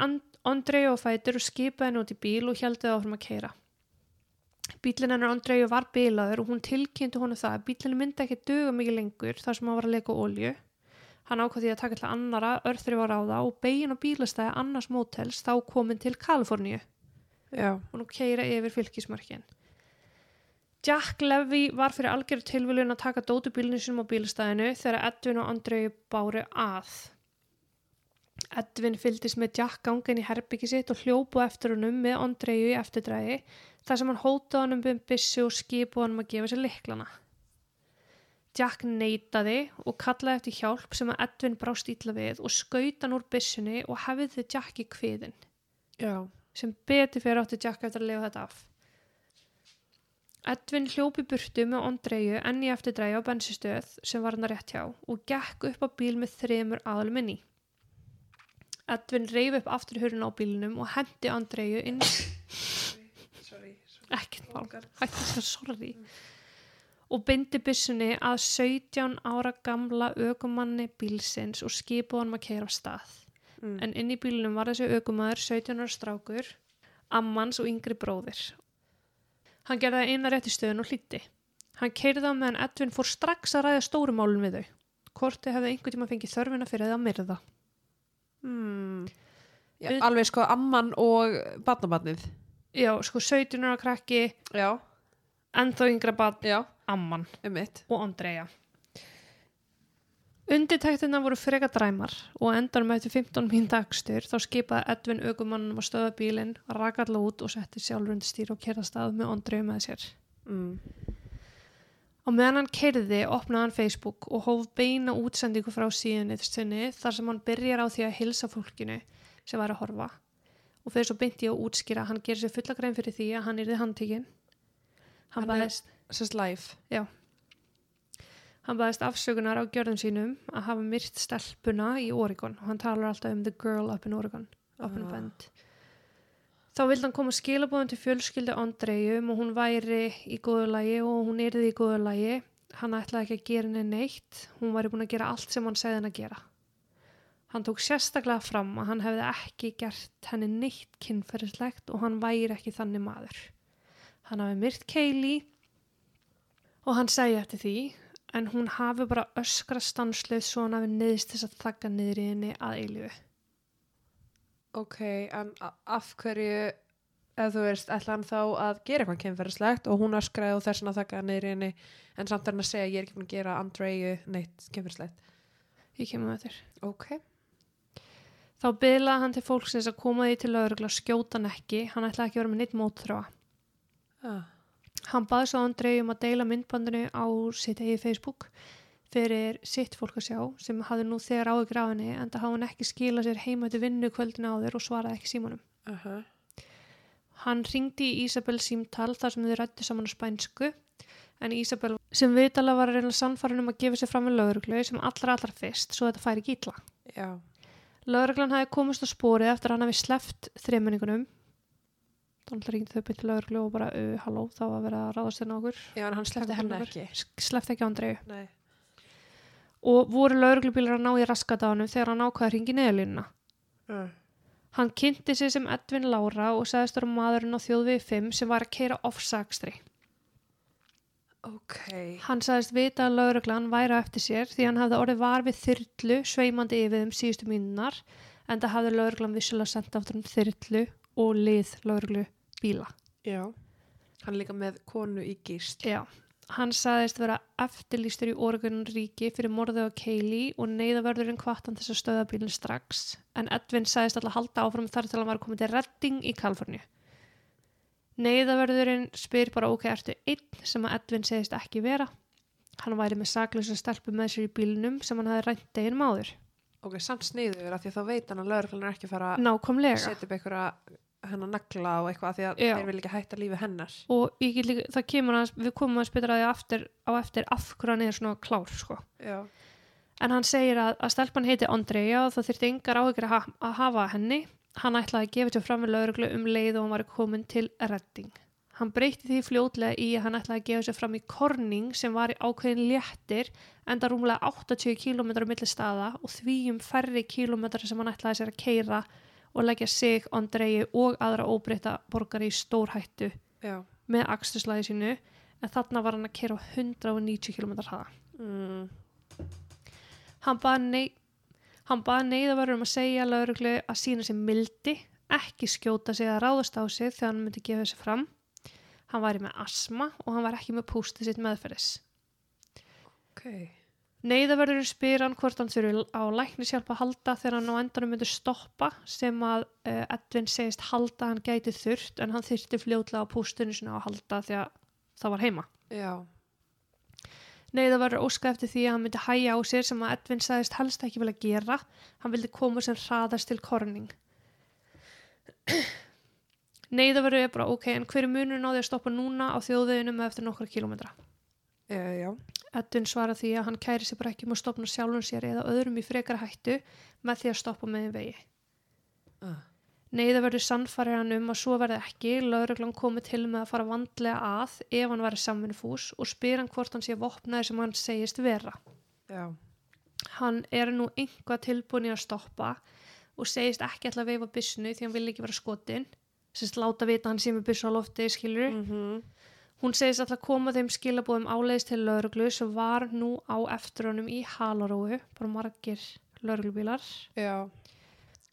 Andrei og fætur og skipaði henni út í bíl og það áfram að keira. Bílinn hennar Andrei var bilaður og hún tilkynnti honum það að bílinn myndi ekki döga mikið lengur þar sem hann var að leika olju. Hann ákvað því að taka til annara örþri var á það og begin á bílastæði annars mótels þá komin til Kaliforníu Já. og nú keira yfir fylgismörkin. Jack Levy var fyrir algjörðu tilviljun að taka dótubílinu sinum á bílastæðinu þegar Edvin og Andrei báru að. Edvin fylgdist með Jack gangin í herbyggi sitt og hljópu eftir honum með Andreiu í eftirdrægi þar sem hann hótaði honum um byssu og skipu honum að gefa sér liklana. Jack neytaði og kallaði eftir hjálp sem að Edvin brást ítla við og skautan úr byssunni og hefði Jack í kviðin Já. Sem beti fyrir átti Jack eftir að lifa þetta af. Edvin hljópi burtu með Andreiu enn í eftirdrægi á bensistöð sem var hann að rétt hjá og gekk upp á bíl með þremur aðalum inni. Edvin reyf upp aftur hurinn á bílinum og hendi Andreiu inn Sorry. ekkert mál, hætti þess að sorry og bindi byssunni að 17 ára gamla ökumanni bílsins og skipu honum að keira á stað. Mm. En inn í bílunum var þessi ökumæður 17 ára strákur, ammans og yngri bróðir. Hann gerði það eina rétt í stöðun og hlýtti. Hann keirði á meðan Edvin fór strax að ræða stórumálun við þau. Korti hefði einhvern tíma fengið þörfina fyrir það að myrða. Mm. Já, Við- alveg sko amman og barnabarnið. Já, sko 17 ára krakki, Já. ennþá yngra Já. amman. Og Andrea. Undirtæktina voru freka dræmar og endanum eftir 15 mín dagstur þá skipaði Edvin aukumannum að stöða bílinn, raka alla út og setti sjálfur undir stýr og kerða stað með Andrea með sér. Mm. Og meðan hann kerði opnaði hann Facebook og hóf beina útsendingu frá síðunni sinni þar sem hann byrjar á því að hilsa fólkinu sem var að horfa og fyrir svo beinti að útskýra að hann gerir sér fulla grein fyrir því að hann yrði handtíkin. Hann, Hann er- Sess live. Hann baðist afsökunar á gjörðum sínum að hafa myrt stelpuna í Oregon og hann talar alltaf um the girl up in Oregon, up in Ah. Bend. Þá vildi hann koma skilabóðum til fjölskyldu Andrejum og hún væri í góðu lagi og hún yrði í góðu lagi. Hann ætlaði ekki að gera henni neitt, hún væri búin að gera allt sem hann segði hann að gera. Hann tók sérstaklega fram að hann hefði ekki gert henni neitt kynferðislegt og hann væri ekki þannig maður. Hann hafi myrt Kaylee og hann segi eftir því en hún hafi bara öskra stanslið svo hann hafi neðist þess að þakka niður í henni að eilífu. Ok, en af hverju, ef þú veist, ætla hann þá að gera eitthvað kemferðislegt og hún öskraði og þess að þakka niður í henni en samt er hann að segja ég er ekki búin að gera Andreu neitt kemferðislegt. Ég kemur með þér. Ok. Þá bylaði hann til fólksins að koma því til lögregla skjóta hann ekki, hann ætlaði ekki að vera með neitt mótþróa. Ah. Hann baði svo Andrei um að deila myndbandinu á sitt eigið Facebook fyrir sitt fólk að sjá sem hafði nú þegar áhugur af henni en það hafði hann ekki skilað sér heima til vinnu kvöldinu áður og svaraði ekki símanum. Uh -huh. Hann ringdi í Ísabel símtal þar sem þau rættu saman á spænsku en Ísabel sem vitala var að reyna sannfærin um að gefa sér fram með lauruglu sem allra allra fyrst svo þetta færi ekki ítla. Já. Lauruglan hafi komist á spórið eftir að hann hafi sleppt þremenningunum. Þannig ringdi þau byrju lauruglu og bara, uh, halló, þá var að vera að ráðast þennan okkur. Já, en hann sleppti henni ekki. Sleppti ekki á Andreu. Nei. Og voru lauruglubílar að ná í raskadánu þegar hann ákvaði að ringi neðalínuna. Uh. Hann kynnti sig sem Edvin Lára og sagðist vera maðurinn á þjóðvið 5 sem var að keira off-sakstri. Ok. Hann sagðist vita að lauruglan væri á eftir sér því hann hafði orðið var við þyrlu sveimandi yfir þeim síðustu mínunar en það hafði lauruglan vissulega sendt aftur um þyrlu og lið lauruglu bíla. Já. Hann er líka með konu í gíst. Já, hann sagðist vera eftirlýstur í Oregon ríki fyrir morðið á Kaylee og neyðavörðurinn kvartan þess að stöða bílinn strax en Edvin sagðist alltaf halda áfram þar til hann var komið til redding í Kaliforníu. Neyðavörðurinn spyr bara ok, ertu einn sem að Edvin segist ekki vera. Hann væri með saklösa stelpu með sér í bílinum sem hann hafi rænt deginum áður. Ok, samt sniður af því að þá veit hann að lögreglan er ekki að fara að setja upp einhverja hennar nagla og eitthvað því að Já. þeir vil ekki hætta lífi hennar. Og ég get líka, það kemur hans, við komum að spytur að því aftur, á eftir af hverju hann er svona klár, sko. Já. En hann segir að, að stelpan heiti Andrea og það þurfti engar áhyggjur að, ha að hafa henni. Hann ætlaði að gefa sér fram með lauruglu um leið og hann var komin til redding. Hann breytti því fljótlega í að hann ætlaði að gefa sér fram í korning sem var í ákveðin léttir enda rúmlega 80 km á milli staða og því um færri kilometrar sem hann ætlaði sér að keira og leggja sig, Andrei og aðra óbreyta borgari í stórhættu Já. með axturslæði sínu en þarna var hann að keira á 190 km hraða. Mm. Hann baði nei, hann baði neyðavörður um að segja lauruglu að sína sér mildi, ekki skjóta sig að ráðast á sig þegar hann myndi gefa þessi fram. Hann væri með asma og hann var ekki með pústið sitt meðferðis. Ok. Neyðavörður spyr hann hvort hann þurfi á læknishjálp að halda þegar hann á endanum myndi stoppa sem að uh, Edvin segist halda hann gæti þurft en hann þyrfti fljótlega á pústinu sinna að halda því að það var heima. Já. Neyðavörður óska eftir því að hann myndi hæja á sér sem að Edvin sagðist helst ekki vilja gera. Hann vildi koma sem hraðast til korning. Neyðavörður er bara ok, en hver er munurinn á því að stoppa núna á þjóðveginum eftir nokkra kílómetra? Já, já. Edvin svara því að hann kæri sér bara ekki um að stopna sjálfum sér eða öðrum í frekara hættu með því að stoppa með þeim vegi. Uh. Neyðavörður sannfærir hann um að svo verði ekki, lauruglan komið til með að fara vandlega að ef hann væri samvinnufús og spyr hann hvort hann sé vopnaði sem hann segist vera. Já. Hann er nú einhvað tilbúin í að stoppa og segist ekki að veifa byssinu því hann vil ekki vera skotin sérst láta vita hann sé með byssu á lofti skilur. Mm -hmm. Hún segist alltaf koma þeim skilabóðum áleiðis til lauruglu sem var nú á eftir honum í halaróu, bara margir lauruglubílar. Já.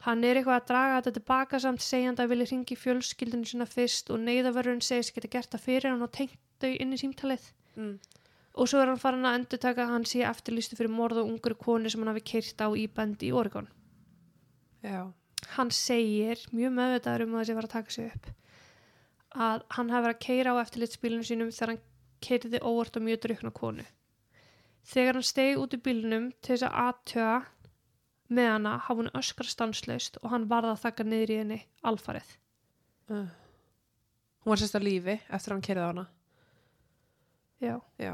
Hann er eitthvað að draga þetta tilbaka samt segjandi að vilja ringi fjölskyldinu sinna fyrst og neyðavörðurinn segist geta gert það fyrir hann og tengt þau inn í símtalið. Mm. Og svo er hann farin að endur taka að hann sé eftirlýstu fyrir morð og ungur konu sem hann hafi keirt á íbandi í Oregon. Já. Hann segir, mjög meðvitaður um að þessi var að taka sig upp, að hann hafi verið að keira á eftirlitsbílunum sínum þegar hann keiriði óvart og mjög drukna konu. Þegar hann stegi út í bílunum til þess að aðtöga með hana hafa hún öskra stanslaust og hann varða að þakka niður í henni alfarið. Uh. Hún var sérst á lífi eftir að hann kerði á hana. Já. Já.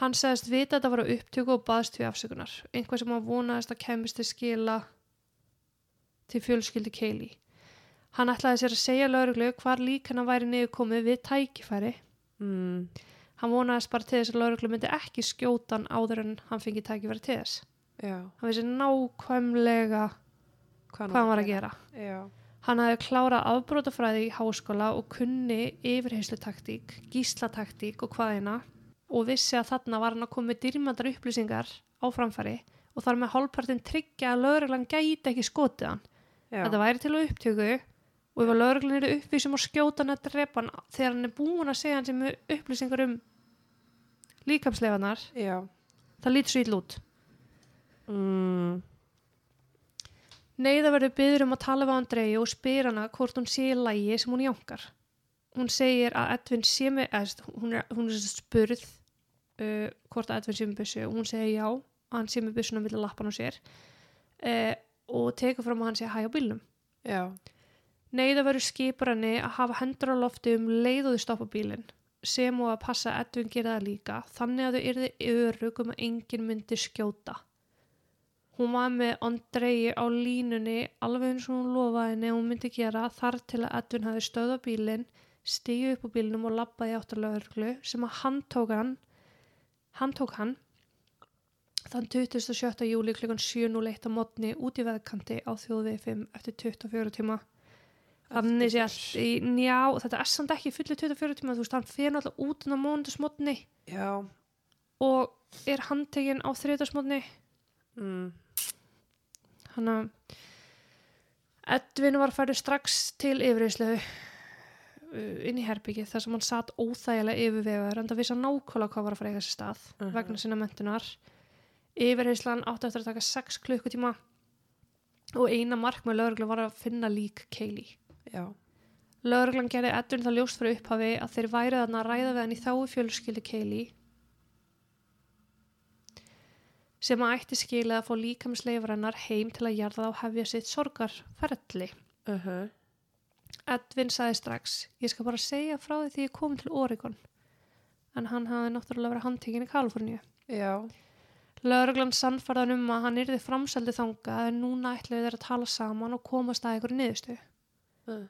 Hann segist vita að þetta var á upptöku og baðst við afsökunar. Einhvað sem hann vonaðist að kemist til skila til fjölskyldi Keili. Hann ætlaði sér að segja lauruglu hvar lík hann væri niður komið við tækifæri. Mm. Hann vonaðist bara til þess að lauruglu myndi ekki skjóta hann áður en hann fengi tækifæri til þess. Já. Hann vissi nákvæmlega Hvað, hann var að gera. Já. Hann hafði klárað afbrótafræði í háskóla og kunni yfirheyslutaktík, gíslataktík og hvaðina og vissi að þarna var hann að koma með dýrmandar upplýsingar á framfæri og þar með hálfpartin tryggja að lögreglan gæti ekki skotið hann. Já. Þetta væri til að upptöku og ef að lögreglan eru uppvísum og skjóta hann að drepa hann þegar hann er búin að segja hann sem upplýsingar um líkamsleganar, Já. það lítur svo ítl út. Mm. Neiða verður byður um að tala við Andrei og spyr hana hvort hún sé lægi sem hún jánkar. Hún segir að Edvin sé með, hún, er, hún er spurð uh, hvort að Edvin sé með byssu og hún segi já, að hann sé með byssuna millir lappan á sér uh, og tekur fram að hann sé hæ á bílnum já, Neyða verður skipur henni að hafa hendur á lofti um leið og þau stoppa bílinn sem og að passa Edvin gera það líka þannig að þau yrði örug um að enginn myndi skjóta. Hún var með Andrei á línunni alveg eins og hún lofaði henni að hún myndi gera þar til að Edvin hafi stöða bílinn, stíu upp á bílinnum og labbaði áttur lögurglu sem að hann tók hann, hann tók hann þann 27. júli klukkan 7.01 á mótni út í veðkanti á þjóðvið 5 eftir 24 tíma Þannig sé allt í njá, þetta er samt ekki fullu 24 tíma, þú veist, hann fyrir náttúrulega út á móndasmotni já, og er handtekinn á þriðdagsmotni. mm, Hann að Edvin var færið strax til yfirreyslu inn í herbyggið þar sem hann satt óþægilega yfirvegar en það vissi hann nákvæmlega hvað var að fara eiga sér stað Mhm. vegna sinna mentunar. Yfirreyslan átti eftir að taka 6 klukkutíma og eina markmið lögreglu var að finna lík Kaylee. Já, Lögreglan gerði Edvin það ljóst fyrir upphafi að þeir væri þarna að ræða við hann í þáu fjölskyldu Kaylee sem að ætti skilið að fá líkamsleifar hennar heim til að jarða og hefja sitt sorgarferðli. uh Edvin sagði strax, ég skal bara segja frá því því ég kom til Oregon. En hann hafði náttúrulega verið handtekinn í Kaliforníu. já, Lögreglan sannfarðan um að hann yrði framseldi þangað en núna ætlaði þeir að tala saman og komast að einhverju niðurstu. Uh,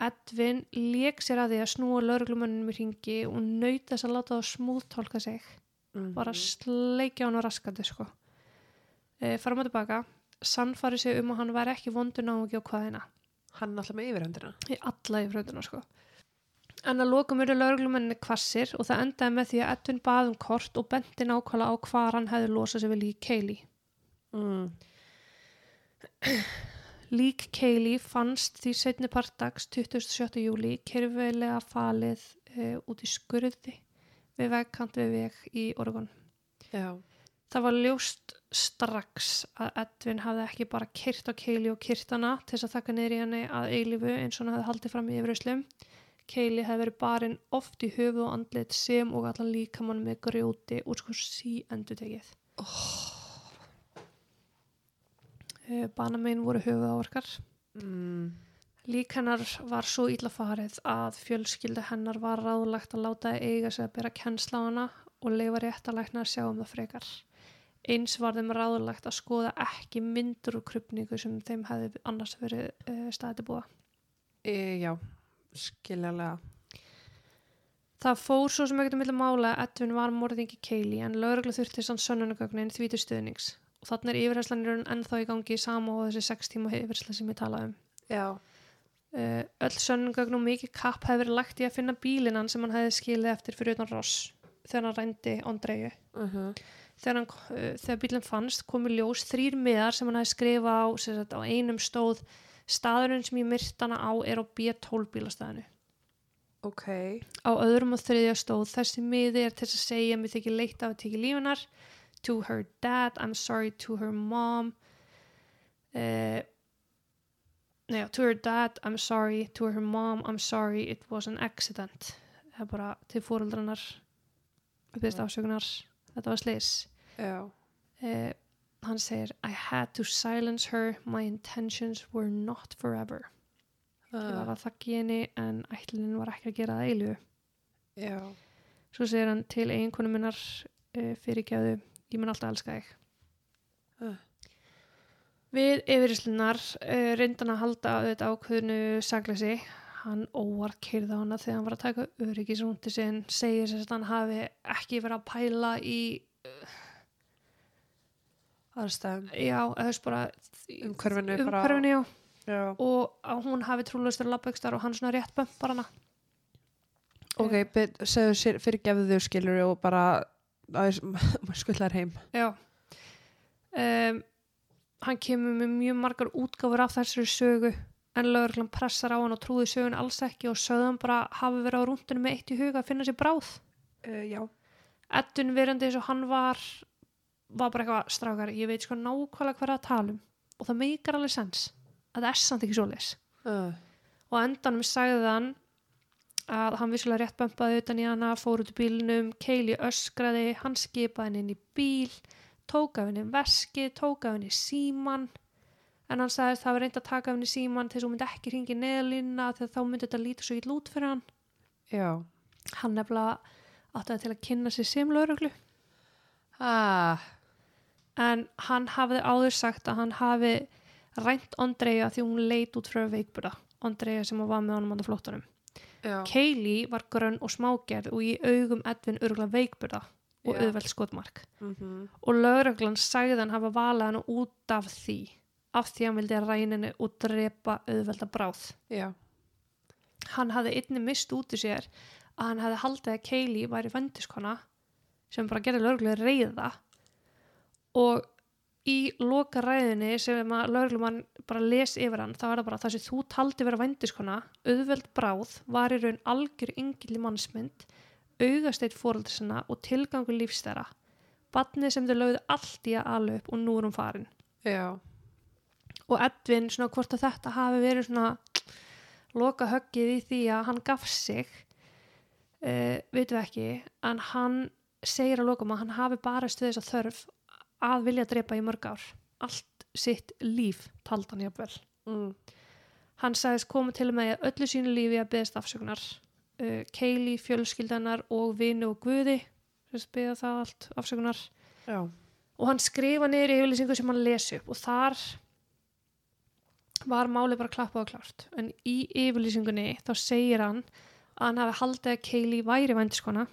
Edvin lék sér að því að snúa lögreglumönnum í ringi og nöyta þess að láta það smúðtólka sig. mm, Bara sleikja hann á raskandi, sko. E, farum að tilbaka. Sannfari sig um að hann væri ekki vondur náungi á hvaðina. hann er alltaf með yfirhöndina. Í alla í frönduna, sko. En að lokum eru lögreglumenninni kvassir og það endaði með því að Edvin bað um kort og benti nákvæmlega á hvar hann hefði losað sig við lík Kaylee. Mm, Lík Kaylee fannst því setni partdags 27. júli kerfilega falið uh, út í skurði við vegkant við veg í Oregon. já, Það var ljóst strax að Edvin hafði ekki bara kyrt á Kaylee og kyrt hana til þess að þakka niður í henni að eilifu eins og hann hafði haldið fram í yfirauslum. Kaylee hefði verið barinn oft í höfu og andlit sem og allan líkamann með grjóti úr sko sí endur tekið. Oh. Banamein voru höfuð áverkar. mm, Lík hennar var svo illa farið að fjölskyldu hennar var ráðlagt að láta eiga sig að bera kennsla á hana og leifa réttalækna að sjá um það frekar. Eins var þeim ráðlagt að skoða ekki myndur og krupningu sem þeim hefði annars verið uh, staðið búa. e, já, skiljalega. Það fór svo sem ekkert um milli mála að Edvin var morðingi Kaylee en lögreglu þurfti sann sönnunagögnin því til stuðnings og þannig er yfirherslanirun ennþá í gangi sama og þessi sex tíma yfirhersla sem ég talaði um. Já, Uh, öll sönnungögn og mikið kapp hefði verið lagt í að finna bílinan sem hann hefði skilið eftir fyrir utan Ross þegar hann rændi Andreu. uh Þegar, hann, uh, þegar bílinn fannst komu ljós þrýr miðar sem hann hefði skrifað á, sagt, á einum stóð staðurinn sem ég myrt hana á er á B12 bílastæðinu. ok, Á öðrum og þriðja stóð þessi miði er til að segja mér þykir leitt af að tekja lífinar to her dad, I'm sorry to her mom. Uh, Nei, to her dad, I'm sorry to her mom, I'm sorry it was an accident. Það er bara til fóröldrarnar uppist Já. afsökunar. Þetta var slis já, uh, hann segir I had to silence her, my intentions were not forever. Ég var uh, að þakki henni en ætlinin var ekki að gera það eilu já, Svo segir hann til eiginkonu minnar uh, fyrirgjáðu, ég mun alltaf elska þig. Uh. Við yfirislunar uh, reyndan að halda auðvitað ákveðinu sagleysi. Hann óvart kyrða hana þegar hann var að taka öryggisrúndi sinn, segir þess að hann hafi ekki verið að pæla í, aðstæðum, já, þess bara umhverfinu bara. umhverfinu, já, Já, og að hún hafi trúlega styrir labbegstar og hann svona rétt bömpar hana. ok, segðu sér, fyrirgefðu þau skilur og bara, maður skullar heim. Já. Um, hann kemur með mjög margar útgáfur af þessari sögu en lögreglan pressar á hann og trúði sögun alls ekki og sögðan bara hafi verið á rúndinu með eitt í huga að finna sér bráð. Uh, já, Eddun verandi eins og hann var var bara eitthvað strákar ég veit sko nákvæmlega hvað að tala um og það meikar alveg sens að það er samt ekki svoleiðis uh, og á endanum sagði hann að hann vissulega rétt bömpaði utan í hana, fór út í bílnum, Keili öskraði, hann skipaði henni inn í bíl, tók af henni veski, tók af henni síman, en hann sagðist það var reynd að taka af henni síman þess að hún myndi ekki ringi neðalínna þegar þá myndi þetta lítið svo ítl út fyrir hann. Já. Hann nefnilega átti það til að kynna sér sem lauruglu, Ah, en hann hafði áður sagt að hann hafi rænt Andrea því hún leit út frá veikburða, Andrea sem var með honum á flóttanum. Kaylee var grönn og smágerð og í augum Edvin örgulega veikburða og auðveld skotmark. Mm Og lauruglan sagði hann hafa valið hann út af því, af því hann vildi ræninni og drepa auðvelda bráð. Já. Hann hafði einni mist út í sér að hann hafði haldið að Kaylee væri vendiskona sem bara gerði lauruglega reyða og í loka ræðinni sem að lauruglumann bara les yfir hann þá er það bara það sem þú taldi vera vendiskona auðveld bráð var í raun algjör yngil í mannsmynd augasteitt fóreldri sinna og tilgangur lífstæra badnið sem þau lögðu allt í að upp og nú er hún farin Já. og Edvin svona hvort að þetta hafi verið svona loka höggið í því að hann gaf sig uh, veitum við ekki en hann segir að lokum að hann hafi bara stuð þess að þörf að vilja drepa í mörg ár allt sitt líf taldi hann jafnvel Mm. hann sagðist koma til með að öllu sínu lífi að beðast afsökunar uh, Keili, fjölskyldanar og vini og guði beða það allt afsökunar Já. og hann skrifa niður yfirlýsingu sem hann lesi upp og þar var málið bara klappað og klárt en í yfirlýsingunni þá segir hann að hann hafi haldið að Kaylee væri vændiskona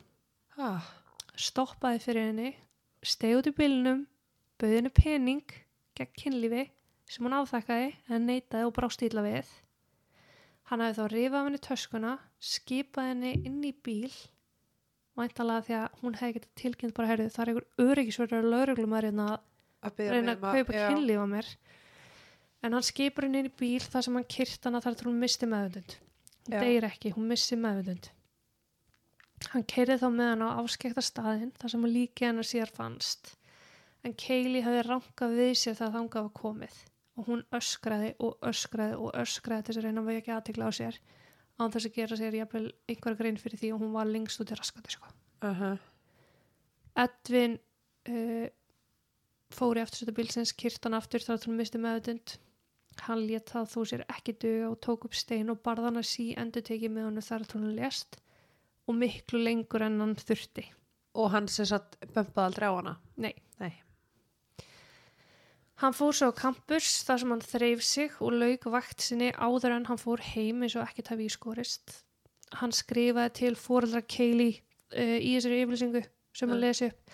Ah. stoppaði fyrir henni stegi út í bílnum bauði henni pening gegn kynlífi sem hún áþakkaði en neitaði og brást ítla við. Hann hafi þá rifað henni töskuna skipaði henni inn í bíl væntalega því að hún hefði getið tilkynnt bara herrið það er einhver öryggisverður lauruglumar hérna að Að reyna mig að um kaupa já. kynlíf á mér. En hann skipur henni inn í bíl þar sem hann kyrt hana þar til hún misti meðvendund hún Já. deyr ekki, hún missi meðvendund hann keirði þá með hann á afskekta staðinn þar sem hann líki hennar sér fannst en Kaylee hafði rankað við sér þegar þangað var komið og hún öskraði og öskraði og öskraði þess að reyna að vekja aðtikla á sér án þess að gera sér jafnvel einhverja grein fyrir því og hún var lengst út í raskandi sko. Uh Edvin uh, fór í afturstötu bílsins, kyrt hann aftur þar til hann misti meðutund. Hann lét það þó sér ekki duga og tók upp stein og barð hann að sí endur tekið með hann þar til hann lést og miklu lengur en hann þurfti. Og hann sem satt bömpaði aldrei á hana. Nei. Nei. Hann fór svo á campus þar sem hann þreif sig og lauk vakt sinni áður en hann fór heim eins og ekkert hafi ískorist. Hann skrifaði til fóreldra Kaylee uh, í þessari yfirlýsingu sem hann Mm. lesi upp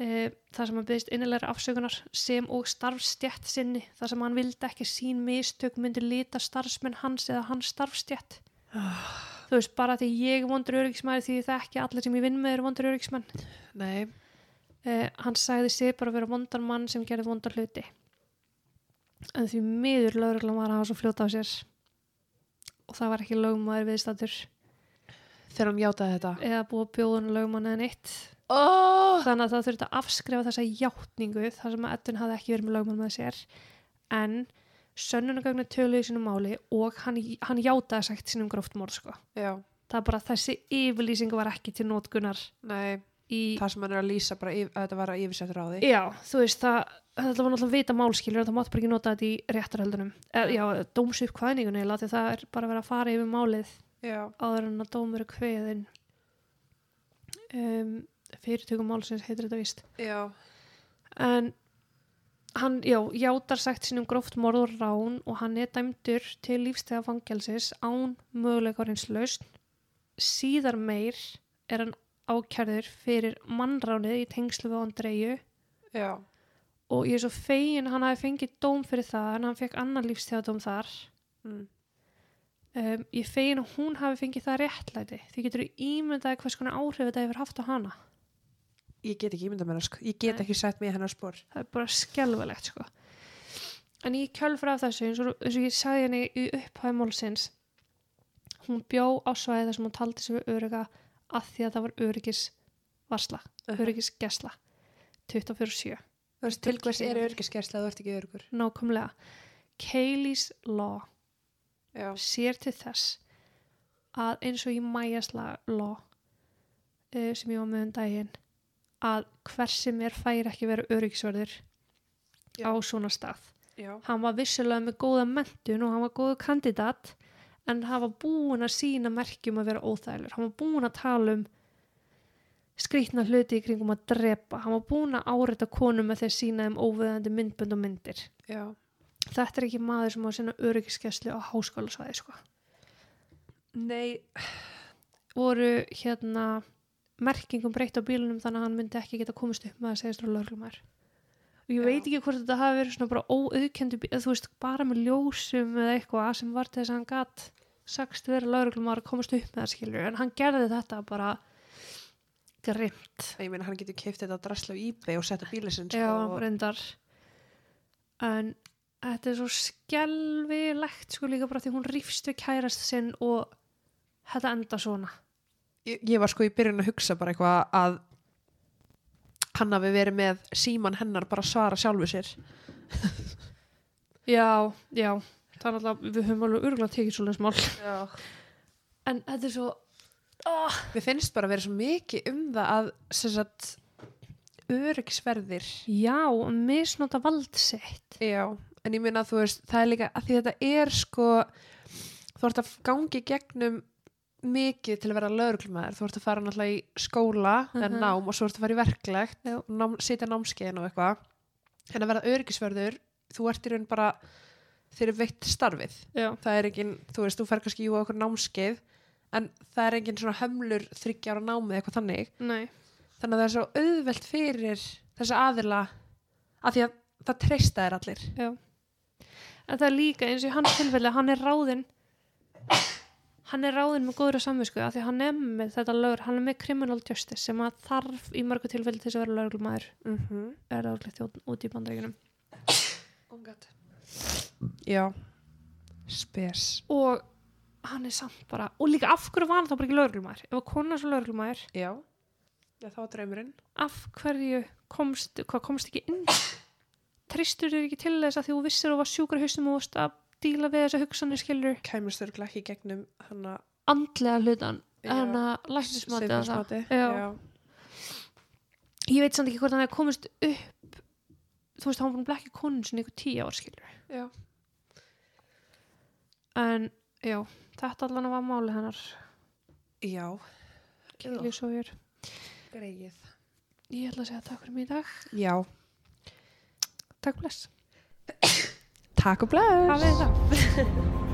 uh, þar sem hann byggðist innilegra afsökunar sem og starfstjætt sinni þar sem hann vildi ekki sín mistök myndi lita starfsmenn hans eða hans starfstjætt. Þú veist, bara því ég vondur öryggismæri því það ekki allir sem ég vinn með eru vondur öryggismenn. Nei. Uh, hann sagði sig bara að vera vondan mann sem gerði vondan hluti en því miður lögreglan var að hafa svo fljóta á sér og það var ekki lögmaður viðstættur Þegar hann játaði þetta. eða búið bjóðun lögmann eða neitt Oh! þannig að það þurfti að afskrifa þessa játningu þar sem að Edvin hafði ekki verið með lögmann með sér en sönnunagögnu töluði sínum máli og hann, hann játaði sagt sínum gróft morð sko. Það er bara þessi yfirlýsing var ekki til nótkunar Nei. Í Það sem hann er að lýsa bara yf, að þetta var að yfirsettur á því. Já, þú veist það, þetta var náttúrulega vita málskilur það mátt bara ekki nota þetta í réttarhöldunum e, já, dómsup kvæningun eða því það er bara verið að fara yfir málið Já. áður en að dómur er kveðin um, fyrirtökum málsins heitir þetta vist Já. en hann, já, játar sagt sínum gróft morð og rán og hann er dæmdur til lífstega fangelsis án möguleika reynslaust síðar meir er hann ákjærður fyrir mannránið í tengslu við Andreju Já. og ég er svo fegin hann hafi fengið dóm fyrir það en hann fekk annar lífstíðadóm þar Mm. um, ég er fegin að hún hafi fengið það réttlæti því getur þú ímyndaði hvers konar áhrif þetta hefur haft á hana Ég get ekki ímyndað mér sko. Ég get Nei. ekki sett í hennar spór. það er bara skelfilegt sko. en í kjölfra af þessu eins og, eins og ég sagði henni í upphæði málsins hún bjó á svæði þar sem hún taldi sig við örygga að því að það var öryggis varsla, öryggis gesla 24-7 Þú veist, til hvers er örgiskersla að þú ert ekki örgur? nákvæmlega Kaylee's Law Já. sér til þess að eins og í Mæjasla law uh, sem ég var með um daginn að hver sem er fær ekki vera öryggisverður á svona stað Já. hann var vissulega með góða mentun og hann var góða kandidat en hann var búin að sína merkjum að vera óþælur hann var búin að tala um skrýtna hluti í kringum að drepa. Hann var búin að áreita konum með þeir sína um óveðandi myndbönd og myndir. Já. þetta er ekki maður sem á að sinna öryggiskeslu á háskólasvæði sko. Nei, voru hérna merkingum breytt á bílunum þannig að hann myndi ekki geta komist upp með að segja stráð löglumær og ég Já. veit ekki hvort þetta hafi verið svona bara óauðkendu þú veist bara með ljósum eða eitthvað sem var til þess að hann gatt sagst vera löglumær að komast upp með það skilur en hann gerði þetta bara grimt ég meina hann getur keift þetta drasla á eBay og setta bílið sinn sko, en þetta er svo skelvilegt sko líka bara því hún rífst við kærast sinn og þetta enda svona. Ég, ég var sko í byrjun að hugsa bara eitthvað að hann hafi verið með síman hennar bara að svara sjálfu sér Já, já, það er alltaf, við höfum alveg örgulega tekið svolítið smál. Já. En þetta er svo, oh, Mér finnst bara að vera svo mikið um það að sem sagt, öryggisverðir já, misnota vald sitt. Já, en ég minna að þú veist það er líka að því þetta er sko þú ert að gangi gegnum mikið til að vera lögreglumæður þú ert að fara náttúrulega í skóla uh Mhm. nám og svo ert að fara í verklegt nám, sitja námskeiðin og eitthvað. En að vera öryggisverður þú ert í raun bara þeir veitt starfið. Já, það er engin, þú veist, þú fer kannski á okkur námskeið en það er engin svona hömlur þryggja ára námið eitthvað þannig. Nei, þannig að það er svo auðvelt fyrir þessa aðila að því að það treysta þér allir. Já. En það er líka eins og í hans tilfelli, hann er ráðinn, hann er ráðinn með góðra samvisku af því hann er með þetta lögur, hann er með criminal justice sem að þarf í mörgu tilfelli til þess að vera lögurlumæður, mm -hmm. er orðlegt út í bandaríkunum. oh God. já spes Og hann er samt bara, og líka af hverju var hann þá bara ekki lögurlumæður? Ef að kona svo lögurlumæður, já, já þá er draumurinn af hverju komst, hvað komst ekki inn tristur þér ekki til þess að því þú vissir og var sjúkur í haustum og varst að díla við þessa hugsanir skilur kæmist þurrgla ekki gegnum hann að andlega hlutan já. ég veit samt ekki hvort hann hefði komist upp þú veist, hann var að blekja konun sinni ykkur tíu ár skilur já, en já, þetta allan var máli hennar. Já. Kili Sawyer greið ég ætla að segja takk fyrir mig í dag. Já, takk bless takk og bless hafið það